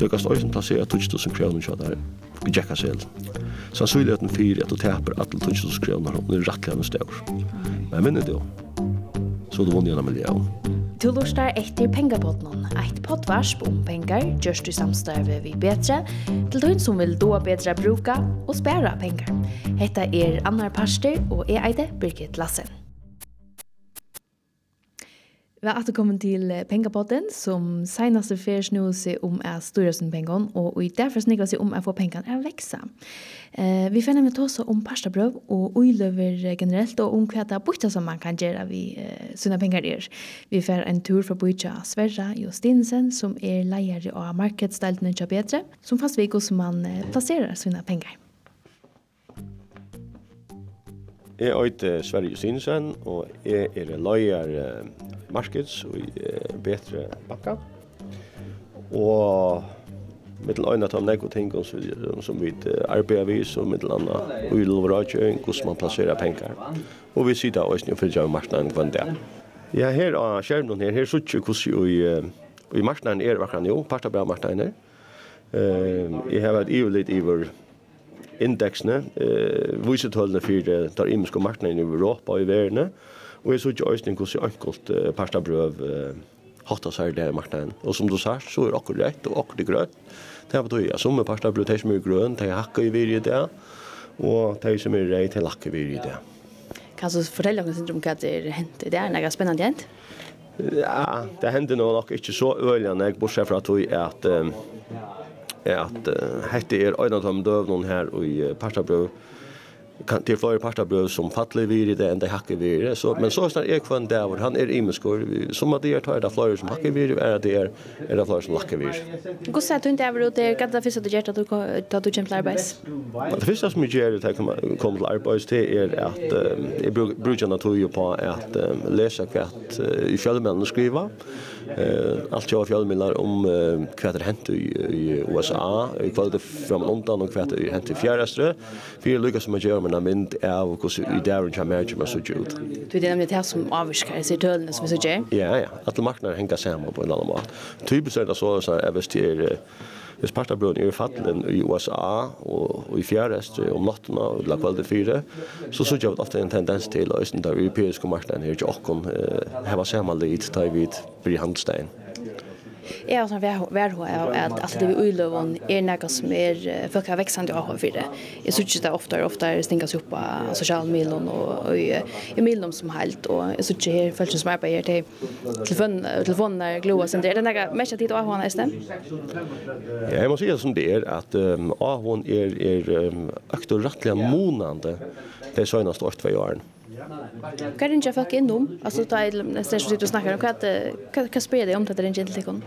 tøkast øysen plassera 2000 kroner kjøtt her. Vi tjekka selv. Sannsynligheten fyrir at du teper at 2000 kroner om det rattlige enn stør. Men minnet du, så du vunnet en million. Du lustar etter pengapodden, eit poddvarsp om pengar, gjørst du samstarve vi betre, til døgn som vil då betre bruka og spæra pengar. Hetta er Annar Parster, og jeg eide Birgit Lassen. Vi har återkommit till pengapotten, som senaste fer snur seg om är stora sin pengar och i därför snikker seg om att få pengarna att växa. Eh, vi får nämligen ta oss om pastabröd och uiløver generellt og om kväta bojta som man kan göra vid eh, sina penger er. Vi får en tur för bojta Sverre Justinsen som är leier av marknadsstället Nöja Bättre som fast vi går som man plasserer sina pengar. Jeg er Sverre Justinsen, og jeg er leier markets og i betre bakka. Og mittel øyne til nekko ting som vi arbeider vi, som mittel anna og i lovragjøy, hvordan man plasserer penger. Og vi sitter også nye fyllt av marknaden kvann det. Ja, her av skjermen her, her sitter hvordan i, i marknaden er vakran jo, parta bra marknaden her. Jeg har vært ivelig iver indeksene, uh, visetøllene for tar imenske marknaden i Europa og i verden, Og jeg så ikke øyne hvordan jeg enkelt uh, parstabrøv uh, hatt hatta seg det, marknaden. Og som du sa, så er akkurat rett og akkurat grønt. Det betyr at som er parstabrøv, det er som er grønt, det er hakket i virje det, og det er som er rett, det er lakket i virje det. Kan du fortelle oss om hva det er hent i det? Er det spennende hent? Ja, det hender nå nok ikke så øyne, jeg bortsett fra at vi er at um, at uh, hette er øyne av de døvnene her i uh, parstabrøv, kan till flera parter bröd som fattelig vir i det ända hacker vid så men så snart jag kvann där han är imeskor som att det tar det flera som hacker vir är det är är det flera som hacker vid Går så att du inte är det? kan det gör att du att du kämpar arbets Det finns som gör det kommer kommer till arbets det är att jag brukar naturligt på att läsa kvätt i själva skriva eh allt jag fjällmillar om vad det hänt i USA i kväll från London och vad det hänt i fjärrastre för Lucas som gör men men av och så i där i Amerika med så ut. Du det nämnde här som avskar sig dölnes som vi så Ja ja, att marknaden hänger samman på en annan mat. Typiskt är det så så är det Hvis partabrøden er i fattelen i USA og, i fjærest om natten og la kveldi fire, så sørger jeg ofte en tendens til at den europeiske marknaden her til åkken, okkon heva samanlid til vi blir handelstegn jeg har sånn værhå av at alt det vi uiløven er noe som er folk har veksende av for det. Jeg synes ikke det ofte er ofte stingas opp av sosiale milen og i milen som helt, og jeg synes ikke her følelsen som arbeider til telefoner, gloa, sånn det. Er det noe mest tid av henne, sted? Ja, jeg må si det som det er, at av henne er, er økt og rettelig monende de søgneste 8-2 årene. Hva er det ikke folk innom? Altså, da er det stedet og snakker om. Hva, hva spør det om det er ikke til ikon?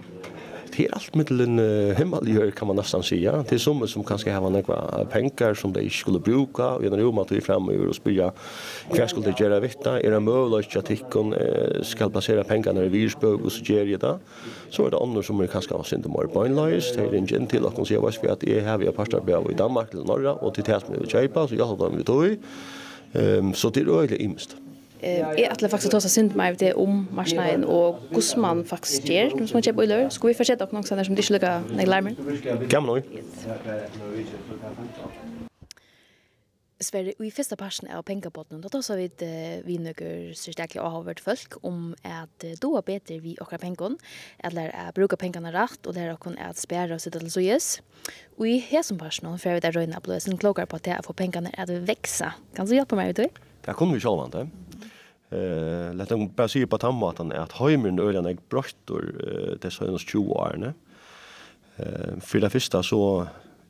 Det er alt mittelen uh, himmeliggjør, kan man nesten si. Ja. Det er som som kanskje har noen penger som de ikke skulle bruke, og gjennom rom at vi fremover og spør hva skulle de gjøre vittna, er det mulig at tikkun uh, skal basera penger når det er virusbøk, og så gjør jeg det. Så er det andre som er kanskje av sin demar bøgnløys, det er ikke til at de sier, at jeg har vi har partarbeid i Danmark eller Norge, og til det som vi vil kjøpe, så jeg har dem vi tog i, Ehm så det är öle imst. Eh är att faktiskt ta sig synd med det om marsnaden och Gusman faktiskt ger. Nu ska man köpa öle. Ska vi fortsätta också någon som det skulle lägga nej larmen. Kan man nog. Sverre, i første parten av pengepotten, da tar vi uh, vi nøkker styrkelig og har vært folk om at uh, då er bedre vi okra pengene, eller uh, bruker pengene rett, og lærer okon at spære oss til sågjøs. Og i hesen parten, for jeg vet at Røyne er bløsen klokker på at jeg får pengene at vekse. Kan du hjelpe meg ut, du? Det kunne vi sjålvand, det. Uh, Lett å bare si på tannmaten at høymeren øyne er brøttor uh, til søgnens 20 årene. Uh, for det første så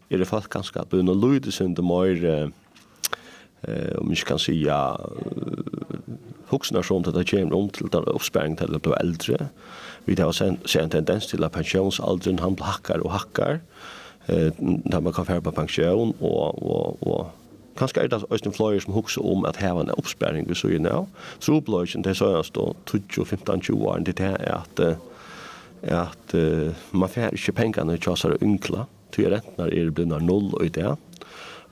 er det folk ganske at begynner å lyde sin til mer uh, eh om jag kan säga huxna som att det kommer om till den uppspärring till att bli äldre. Vi har sen en tendens till att pensionsåldern han hackar och hackar. Eh där man kan få pension och och och kanske är det alltså en flyer som huxar om att ha en uppspärring så ju nu. Så blöjen det så jag står 12 15 20 år det är att att man får inte pengarna i chassar och ynkla. Tyvärr när är det blir noll och det.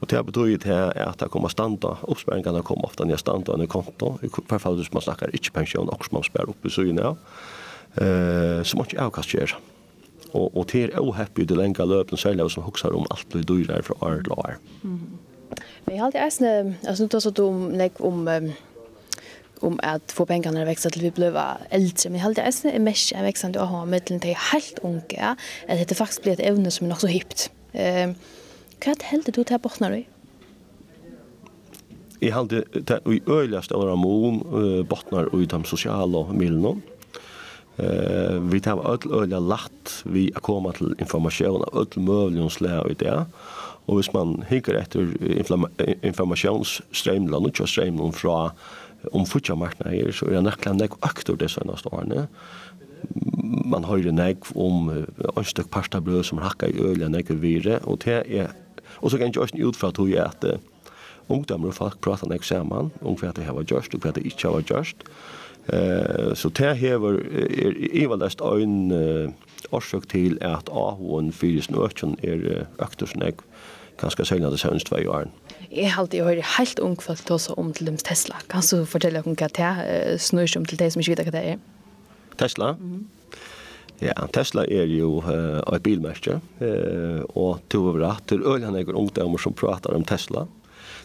Och det betyder det här är att det kommer standa, oppsparingene kommer ofta ner standa under konto, i hvert fall man snakker inte pension og man spør opp i syna, eh, så må ikke avkast gör. Och, och det är ohäppigt i det lenge löpen, særlig som huxar om allt blir dyrere fra år til år. Mm. Men jag har alltid ägstna, alltså nu tar så att om, om om att få pengarna att växa till vi blev äldre. Men jag hade ens er mest en växande å ha med till en helt unge, at det faktiskt blir ett evne som är nok så hippt. Ehm Hva heldur du til Botnar i? Jeg heldur til i øyeligast av Ramon Botnar i de sosiale miljøene. Eh, vi tar öll öll latt vi att komma till information av öll möjliga slag i det. Och hvis man hinkar efter informationsstrømlen, ikke strømlen fra om futjamarknaden her, så er det nekkla nek aktor det sønnes årene. Man høyre nek om ønstak partabrød som hakka i øyla nek i vire, og det er Og så kan jeg ikke ut fra at hun er at ungdommer og folk prater nek saman om hva det har gjørst og hva det ikke har gjørst. Eh, så det hever er ivalest ein årsøk til at AHOen fyrir snøkjen er økter som jeg ganske sælna det sønns tvei år. Jeg har alltid hørt helt ung folk tåsa om til dem Tesla. Kan du fortelle om hva det er snøkjen om til de som ikke vet hva det er? Tesla? Mm. Ja, Tesla er jo uh, et bilmerke, uh, og to over at det er øyne jeg ungdommer som prater om Tesla.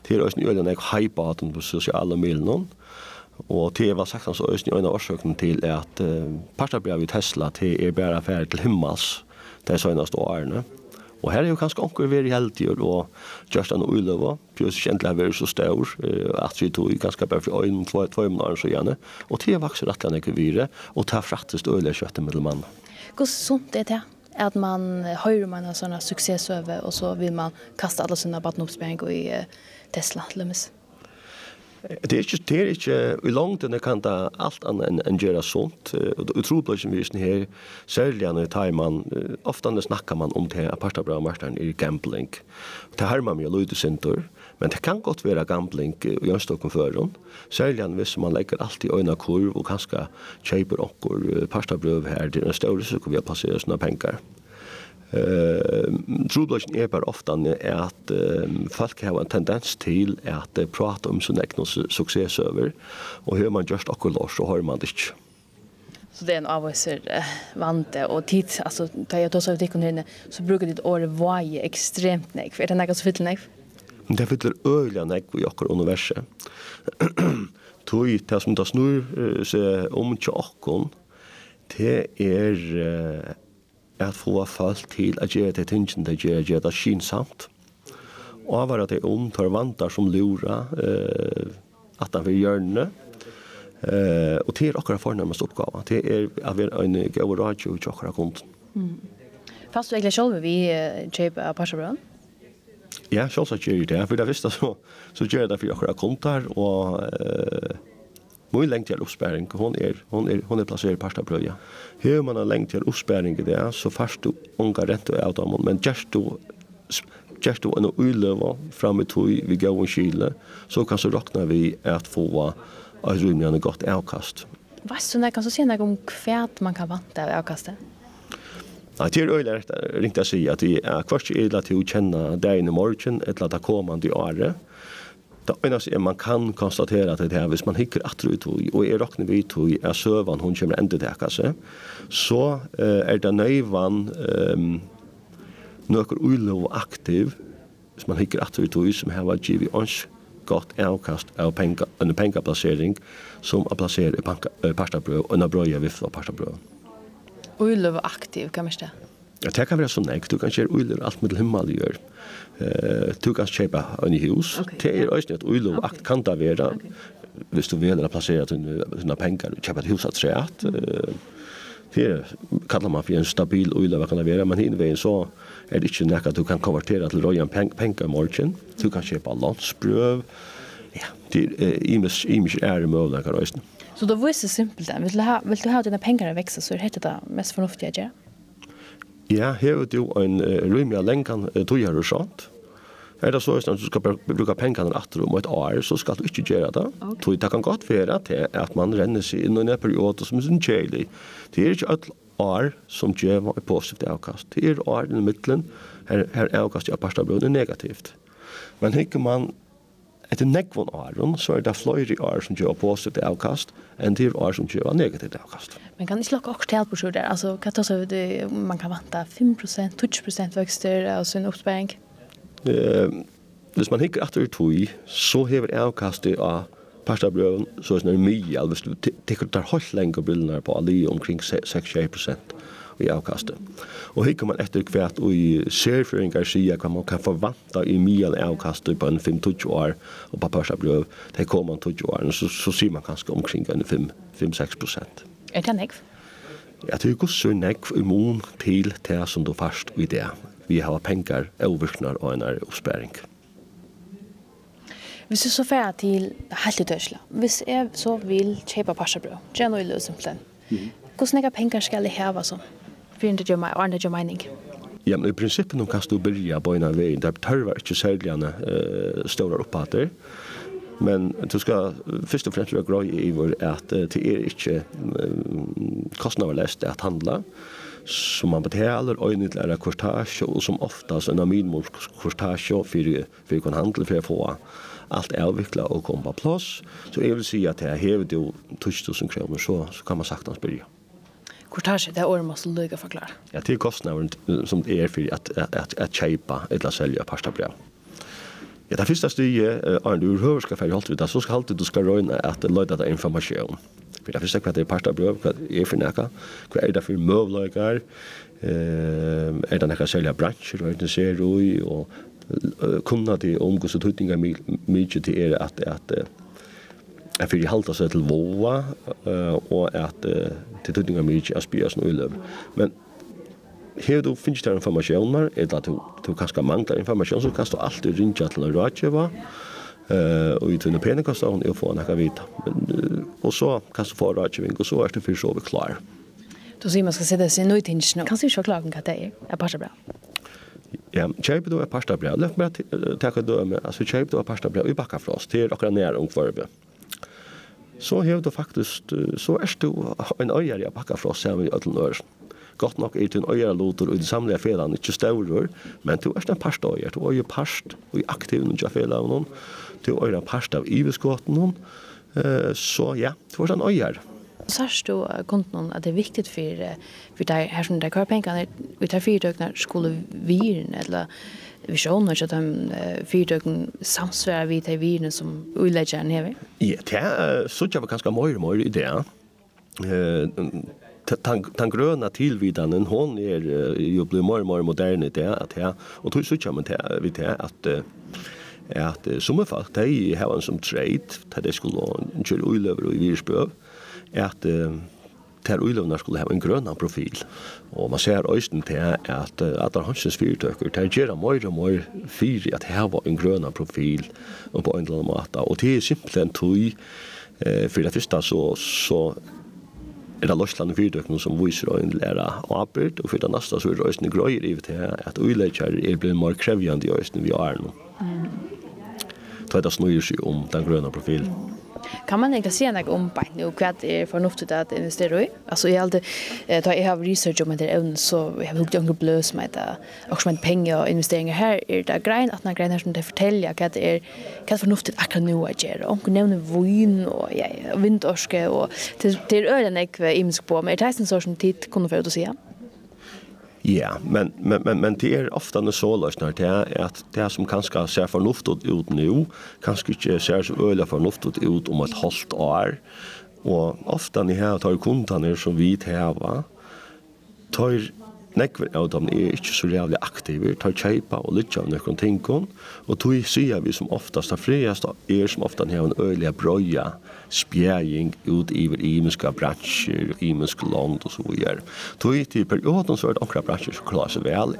Det er øyne øyne jeg hyper at den på sosiale miljøene. Og det var sagt hans øyne øyne årsøkene til at uh, partabrev i Tesla til er bare ferdig til himmels de søgneste årene. Og her er jo kanskje onker veri heldig og just an uiløva, jeg kjentlig har vært så stor, at vi tog ganske bare for øynene, tvøymen og så gjerne, og tida vokser rettelig enn ikke vire, og ta fraktest øyelig kjøttet mellom mannen hur sunt det at att man hör om en sån successöver och så vill man kasta alla sina barnuppspänning i Tesla lämmes. Det är inte det är inte i långt den kan ta allt annat än en göra sånt och tror som vi är här sälja när tar man ofta när snackar man om det aparta bra marknaden i gambling. Det här man ju lite sentor Men det kan godt være gambling i Jønstokken føren, særlig hvis man legger alt i øyne kurv og kanskje kjøper okkur pastabrøv her til en større risiko vi har passeret sånne penger. Uh, Troblasjen er bare ofte at uh, folk har en tendens til at uh, prate om sin egen suksessøver, og har man gjort akkurat lår, så har man det ikke. Så det är en avviser uh, vante och tid, alltså da jag tar så av tikon så brukar ditt året vei extremt nek. Er det något så fyllt? Men det fyller øyelig nek i okker universet. Tøy, det som det snur seg om til tjokken, det er at få folk til at gjøre det tingene det gjør, gjøre det skinsamt. Og av at det er om tar vantar som lura eh, at han vil gjøre Eh, og det er akkurat fornærmest oppgave. Det er at vi er en gøy radio til akkurat kunden. Mm. Fast du egentlig selv vi kjøper av Parsabrøn? Ja, sjálvsagt gjør det. For det visste så, så gjør jeg det for akkurat har kontar, og uh, min lengt til oppsperring, hun er, hun er, hun er plassert i parstabrøya. Her man har lengt til oppsperring i det, så først du unga rent og av dem, men gjerst du gjerst du en uiløva fram i tog vi gav en kyle, så kan så råkna vi at få et rymjande godt avkast. Hva er sånn, kan så si noe om hvert man kan vante av avkastet? Nei, det er øyla rett ringt å si at vi er kvart i øyla til å kjenne dagen i morgen, et eller annet kommande året. Det eneste er man kan konstatera at det er hvis man hikker atru ut og er råkne vi ut er søvan hun kommer enda til seg, så er det nøyvan um, nøkker ulo og aktiv hvis man hikker atru ut og som heva givi ons gott avkast av penga, en pengaplacering som er plassere i parstabrød og en brøy av vifta parstabrød uilöv aktiv, kan man säga? Ja, det kan være sånn ek. Du kan kjøre uilur alt med himmel gjør. Uh, du kan kjøpe en hus. Okay, det er også et uilur akt kan det være. Okay. Hvis du vil plassere dine penger, kjøpe et hus av treet. Uh, det kallar man for en stabil uilur kan det være, men henne veien så er det ikke nekka du kan konvertere til rojan penger i morgen. Du kan kjøpe landsbrøv. Ja, det er imis imisk ære mulig, kan det Så då var det simpelt. Vill du ha vill du ha dina pengar att växa så är det det mest förnuftiga att göra. Ja, här du en uh, rymliga länkan tog jag sånt. Er det så at du skal bruka pengene etter om et år, så skal du ikke gjøre det. Okay. Det kan godt være til at man renner seg inn i en periode som er sin kjelig. Det er ikke alle år som gjør et positivt avkast. Det er år i middelen her, her avkast i apartabrunnen er negativt. Men hikker man etter nekvån åren, så er det flere år som gjør positivt avkast, enn til år som gjør negativt avkast. Men kan ikke lukke også til på der? Altså, hva tar så det, man kan vanta 5%, 20% vøkster av sin oppsparing? Eh, hvis man hikker etter tog, så hever avkastet av parstabrøven, så er det mye, hvis du tikkert tar høyt lenge brillene på alle omkring 6-7% i avkastet. Og hikker man etter hvert og i serføringar sier hva man kan forvanta i mye avkastet på en 5-20 år, og på børsabrøv, det kommer man 20 år, så, så sier man kanskje omkring en 5-6 prosent. Er det nekv? Ja, det er jo så nekv immun til det som du først i det. Vi har penger, overvirkner og en oppsperring. Hvis du så færre til helt i dørsla, hvis jeg så vil kjøpe parsabrød, gjør noe i løsemplen, hvordan er penger skal jeg heve sånn? för inte göra och inte göra mening. Ja, men i principen de kan du börja på ena vägen. Det behöver inte säljarna eh, stora upphatter. Men du ska först och främst være grøy i vår att det är inte kostnaderlöst att handla som man betaler, och inte lära kortasje, och som oftast en aminmolkortage för, för kon handel för å få allt avvikla och komma på plass. Så jag vill säga att det här hävde 2000 kroner, så, så kan man sakta börja kortasje, det er är måste lyga forklare. Ja, till kostnaden som det er for at, at, at att köpa eller sälja pasta brev. Ja, det första steget Arne, du hører skal för holdt det så skal alltid du ska röna att det löda där information. För det hva det er pastabrev, hva er for näka, hva er det for möjligheter? Ehm är det några bransjer, hva er det ser ui, och kunna det omgås och tuttingar mycket til er at, at, att Jeg fyrir halda seg til våa uh, og at uh, til tøtninga mykje er spyrir som uiløv. Men her du finnst der informasjoner, eller at du, du kanskje manglar informasjon, så kanst du alltid rinja til en rådgjeva, uh, og i tunne penekastan og få nekka vita. Men, uh, og så kanst du få rådgjeving, og så er du fyrir så vi klar. Du sier man skal sitte sin nøy nå. Kan du ikke klare hva det er? Er bare bra. Ja, kjøp du er pasta bra. Løp til å ta døme. Altså, kjøp du er pasta bra. Vi bakker fra oss til akkurat nær ungvarbe. Mm så har du faktisk, så er du en øyere jeg pakker fra oss her med ødelen ørsen. Godt nok er du en øyere loter, og i det samlede felaen ikke større, men du er en parst øyere. du er jo parst, og i aktiv nødja av noen, du er en parst av iveskåten noen, så ja, du er en øyere. Så har du konten at det er viktig for, for deg her som deg kvar pengene, vi tar fyrtøkene, skulle viren, eller visioner att de fyrtöken samsvärar vi de vinen som uläggaren hever? Ja, det är så jag var ganska mer och mer i det. Den gröna tillvidanen, hon är ju blir mer och mer modern i det. Att jag, och tror så kommer det vid det att att som är fakt, det är ju här som trade, där det skulle köra uilöver och i virusböv ter ulovnar skulle ha en gröna profil. Och man ser östen at att att hans fyrtöker tar gera mer og mer fyr att ha en gröna profil på en eller annen måte. Og det är simpelthen tog eh, för det första så, så er det Lorsland og som viser å innlære arbeid, og for det neste så er det Øystein Grøyer i til at uleikere er blitt mer krevjende i øysten vi har nå. Mm. Da er det snøyer seg om den grønne profilen. Mm. Kan man egentlig se noe om bein og hva det er fornuftig at investere i? Altså, jeg alltid, da jeg har research om etter evnen, så jeg har hukket unge bløs med det, og som en penger og investeringer her, er det grein, at den grein her som det forteller hva det er, hva det er fornuftig akkurat nå å gjøre. Om du nevner vun og ja, vindorske, og til, til øyne jeg ikke imensk på, men er det en sånn tid kunne få ut å si, ja? Ja, men men men men det är ofta när så löst när det är att det som kanske ser förnuftigt ut nu, kanske inte ser så öle förnuftigt ut om ett halvt år. Och ofta ni här tar kundan er som vi täva. Tar nekver av dem er ikke så jævlig aktive, tar kjeipa og lytja av nøkron tingkon, og tog sier vi som oftast, er friast er som ofta har en øyelig brøya spjæring ut iver imenska bransjer, imenska land og så videre. Tog til perioden så er det okra bransjer som klarer seg vel.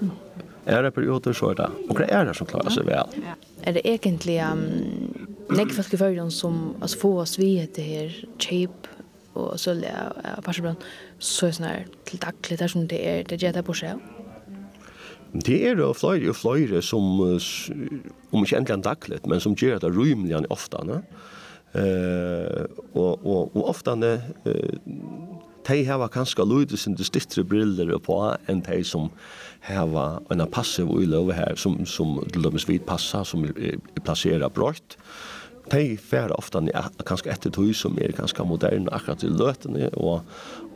Er det perioder så er det okra er det som klarer seg vel. Er det egentlig um, nekver folk i som altså, får oss vi etter her kjeip og sølge av Parsebrann, så er det sånn her til daglig det er som det er, det gjør det på seg. Det er jo flere og flere som, om ikke endelig daglig, men som gjør det rymelig ofte. Ne? Uh, og, og, og ofte uh, de har kanskje lydet sin distiktre briller på enn de som har en passiv uilov her, som, som til dømes vidt passa, som er, er plasseret brått. Uh, de fer ofta ni kanskje etter tog som er kanskje moderne akkurat i løtene, og,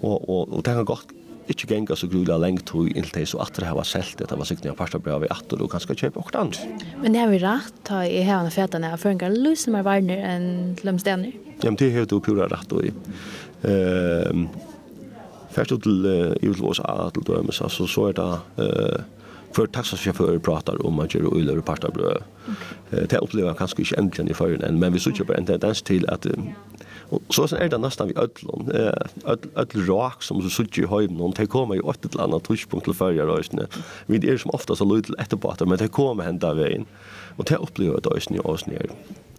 og, og, og det kan godt ikke genga så grula lengt tog inntil de så at det var selt det var sikkert nye parstabrev i atter og kanskje kjøpe okkur annet. Men det er vi rett, ta i hevende fetene og føringar lusen mer varner enn lømstener. Ja, men det har du pura rett og i. Uh, Først til, uh, i USA til dømes, altså så er det uh, för taxichaufförer pratar om att göra öl och pasta bröd. Okay. Det upplever jag kanske inte äntligen i förrän men vi såg på en tendens till att Och så sen är det nästan vi ödlon. Eh ödl rak som så såg ju hem någon det kommer ju åt ett annat tuschpunkt till förra rösten. Vi det är som ofta så lite efter men det kommer hända vägen. Och det upplever jag då är snö.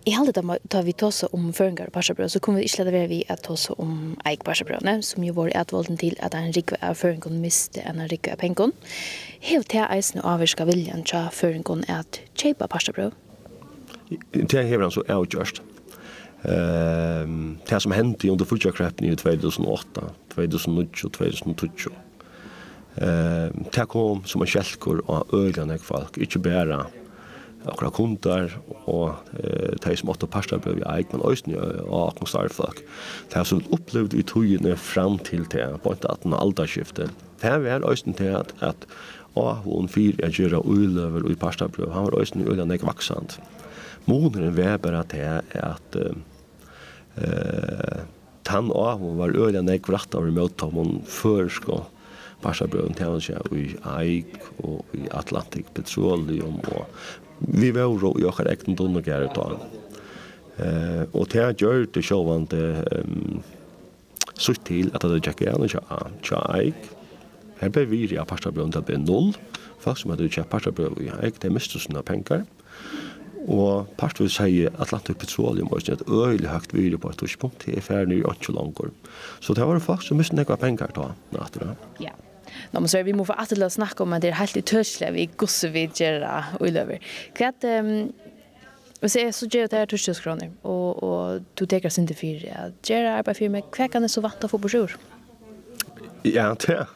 I halde da tar vi tåse om føringar og parsabrød, så kommer vi ikke lade være vi at tåse om eik parsabrødene, som jo var etvolden til at en rikve av føringon miste en rikve av pengon. Hev til eisen og avvirska viljan tja føringon at kjeipa parsabrød? Det hever han så avgjørst. Um, det som hendte under fyrtjakreppen i 2008, 2009 og 2012, Ehm, det kom som en kjelkor av øyne folk, ikke bare okra kundar og eh tei som åtta pastar blev vi eit men øysni og okra starfolk. Tei som upplevd i togene fram til te på at at alta det Tei var øysni te at at og hon fyr er gera uløver i pastar. Han var øysni ulla nek vaksant. Moneren var bare til at eh tann og hon var ulla nek vratt av mot hon før sko Pasha brøn til han i Eik og i Atlantic Petroleum og vi var ro i okkar ekten dunne gjer ut. Eh, og det jeg gjør det sjåvande um, sutt til at det tjekk igjen og tja eik. Her ble vi i parstabrøven til å bli null. Folk som hadde kjøpt parstabrøven i eik, det mistet sånne penger. Og part vil si Atlantic Petroleum var et øyelig høyt videre på et tidspunkt, det er ferdig i 8 langer. Så det var folk som mye nekva penger da. Ja. Yeah. Nå, men så er vi må få at til å snakke om at det er helt utørselig vi gosse vi gjør og løver. Hva er det, hvis jeg så gjør det her tørstjøskroner, og, og du teker sin til fire, ja, gjør det arbeid fire med, hva kan det så vant å få på sjur? Ja, det er,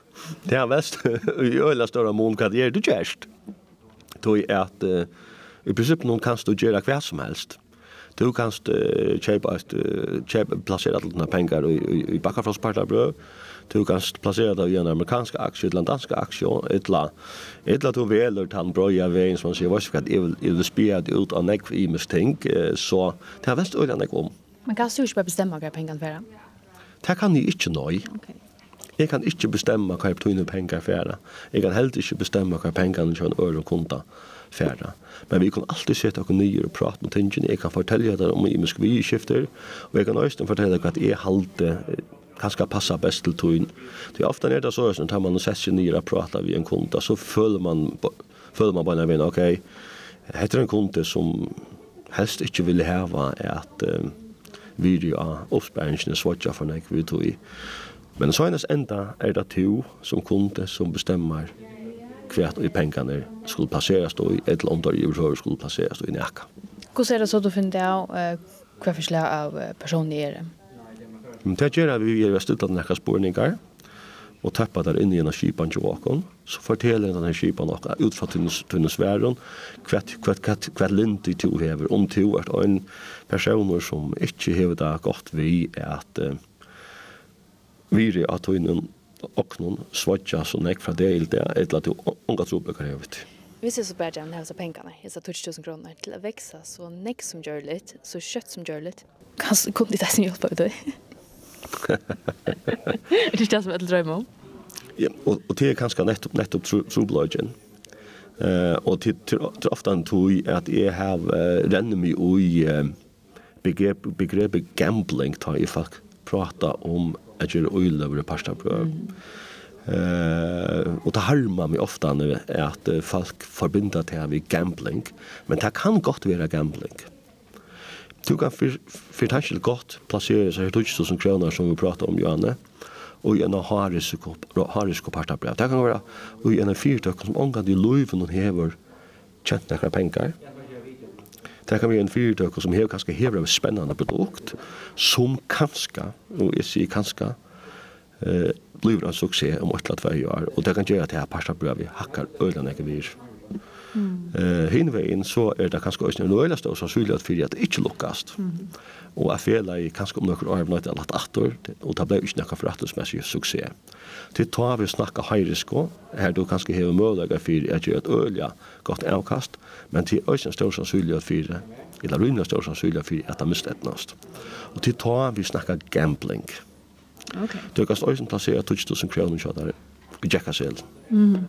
det er vest, i øyla større mån, hva det er du gjørst. Det er at, uh, i prinsipp noen kan du gjøre hva som helst. Du kan uh, kjøpe, uh, kjøpe plassere alle dine penger i, i, i bakkafrospartabrød, du kan placera det i en amerikansk aktie, eller en dansk aktie, eller eller du väljer den bröja vägen som man sier, hva ska det vill, ut av nekv i mig ting, så det har øyne öljande om. Men kan du ikke bare bestämma hva pengarna for Det kan ni inte nöj. Okay. Jeg kan ikke bestemme hva jeg tøyne penger det. Jeg kan heller ikke bestemme hva pengene til en øre og konta færa. Men vi kan alltid sette oss nye og prate om tingene. Jeg kan fortelle dere om imensk vi skifter, og jeg kan også fortelle att at jeg halte kanskje passa best til tøyen. Det er ofte er det så, att tar man og setter seg nere og prater vi en kunde, så føler man, føler man bare en okej. ok, heter en kunde som helst ikke vil heve at um, vi er av oppspæringene svartja for nek vi i. Men så hennes enda er det to som kunde som bestemmer kvært i pengene skulle plasseres og eller om det i overhøver skulle plasseres i nekka. Hvordan er det så du finner det av hva forslag av personer er det? Men det gjør vi gjør vi stedet nekka spårningar, og tappa der inn i en skipan til åkon, så forteller denne skipan åkon, ut fra tunne sværen, hva linti to hever, om to er en personer som ikke hever det godt vi er at uh, vi er at tunne åkon svodja så nek fra det til det, eller at unga trobøkker hever Vi ser så bare om det pengene, pengarna, dessa 20 000 kronor, till att växa så nek som gjør litt, så kjøtt som gör lite. Kanske kom det där som hjälper dig? det är det som jag drömmer om. Ja, och, och det är kanske nettopp, nettopp troblagen. Tro eh, och til, til, till ofta en tog at jeg har uh, rennet meg i uh, begrep, begrepet gambling tar jeg folk prata om at jeg er öjlöver och pastabröd. Mm. Uh, og det harmer meg ofte at uh, folk forbinder til at vi gambling, men det kan godt være gambling. Mm Du kan for gott godt plassere seg 2000 kroner som vi pratar om, Johanne, och en har risikopartabrev. Det kan vara och en av som angår de löven och hever kjent några pengar Det kan være en fyrtøk som hever kanske hever av spännande produkt, som kanske och jag säger kanske eh, blir en succé om 8-2 år, och det kan göra att det her partabrevet hakkar när nekra virus. Mm. Eh hinvegin så er det kanskje også noe eller stå sannsynlig at fyrir at det ikke lukkast. Mm. Og at i kanskje om noen år har blitt lagt atter, og det ble ikke noe forrettelsmessig suksess. Til ta vi snakka heirisko, her du kanskje hever mølager fyrir at gjør et ølja godt avkast, men til også stå sannsynlig at fyrir eller rymna stå sannsynlig fyrir at det mistetnast. Og til ta vi snakka gambling. Okay. Du kan også plassere 2000 kroner kjøttere i Jekka selv. Mm.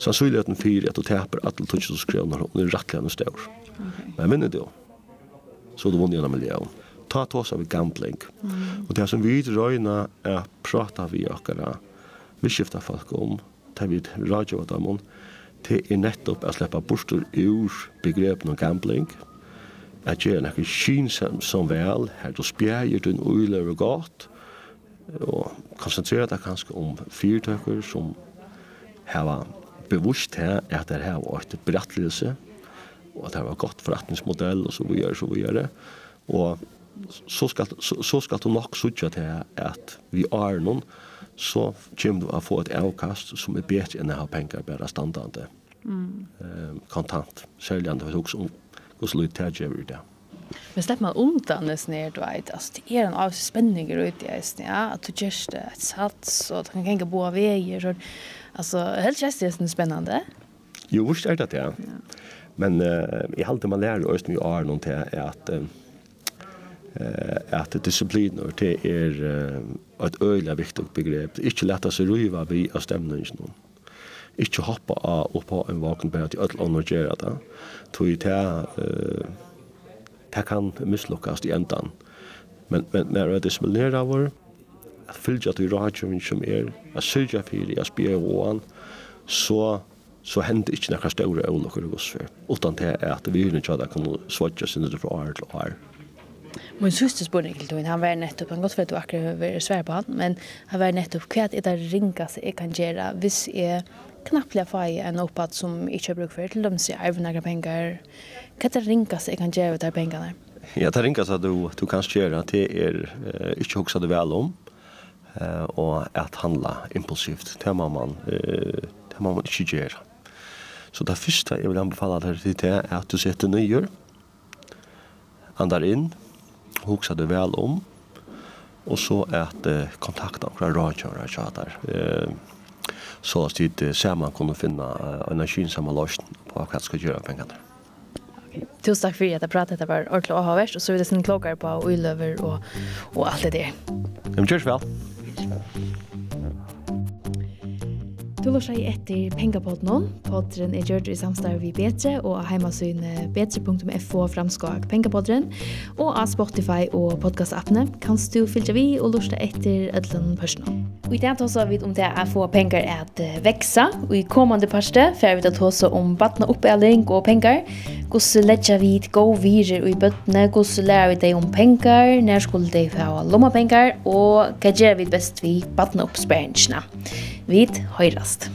Sannsynligheten for at du taper alle tusen kroner, hun er rettelig enn stør. Men jeg minner det jo. Så du vunner gjennom miljøen. Ta tås av gambling. Og det som vi røyna er prata vi akkara, vi skifta folk om, ta vi radio av dem, det er nettopp at sleppa bostur ur begrepen om gambling, at gjøre noe kynsam som vel, her du spjeier din uiler og godt, og konsentrera deg kanskje om fyrtøkker som heva bevusst her at det her var et berettelese, og at det var godt forretningsmodell, og så vi gjør, så vi gjør det. Og så skal, så, så skal du nok sutja til at vi er noen, så kommer du å få et avkast som er bedre enn å ha penger bare standande mm. eh, kontant. Særlig enn det var også om hvordan lyt det gjør det. Men släpp man undan det snär då vet. Alltså det är en av spänningar ute i isen. Ja, att du just det ett sats och att du kan gänga båda vägar. Så Alltså helt just det är spännande. Jo, visst är det det. Ja. Men uh, jag håller man lär oss med är någon till att uh, att discipliner det är uh, ett öjla viktigt begrepp. Inte lätta se ruva vi av stämningen någon. Inte hoppa av och på en vaken bara att öll annor gör det. Tog ju till uh, det kan misslyckas i ändan. Men, men när det disciplinerar vår at fylgja til rådgjøving som er, at syrja fyrir, at spyrir roan, så så hender ikke noen større ulykker i Gosfer, utan til at vi kunne tjada kan svadja sinne fra år til år. Min søster spør ikke til han var nettopp, han godt at du akkurat var svær på han, men han var nettopp, hva er det ringas jeg kan gjøre hvis jeg knapplega fag en oppad som ikke har bruk for, til dem sier jeg arvnagra penger, hva er det ringas jeg kan gjøre av de pengene? Ja, det ringas at du, du kan gjøre, det er uh, ikke hoksa du vel om, eh och att handla impulsivt tar man man eh tar man ikke gör. Så det första jag vill anbefalla deg till det är att du sätter nyer andar in hoksa du väl om och så att uh, kontakta några rådgivare och tjatar eh, så att det ser man finna finne uh, kynsamma løsning på vad skal göra pengene Tusen takk for at jeg pratet. Det var ordentlig å ha vært, og så er det sin klokere på og uløver og, og alt det der. Ja, men kjørs vel. Du lår seg etter Pengapodden. Podden er gjørt i samstarv vi Betre og av heimasynet betre.fo framskak Pengapodden. Og av Spotify og podcastappene kan du fylgja vi og lortar etter ødelen personen. Og i dag tar vi om det er å få penger at veksa. Og i kommande parste får vi ta oss om vattnet oppdeling og penger. Hvordan ledger vi et gå videre i bøttene? Hvordan lærer vi deg om penger? Når skulle de få lomma penger? Og hva gjør vi best vi vattnet oppspørringene? Vi høyrast.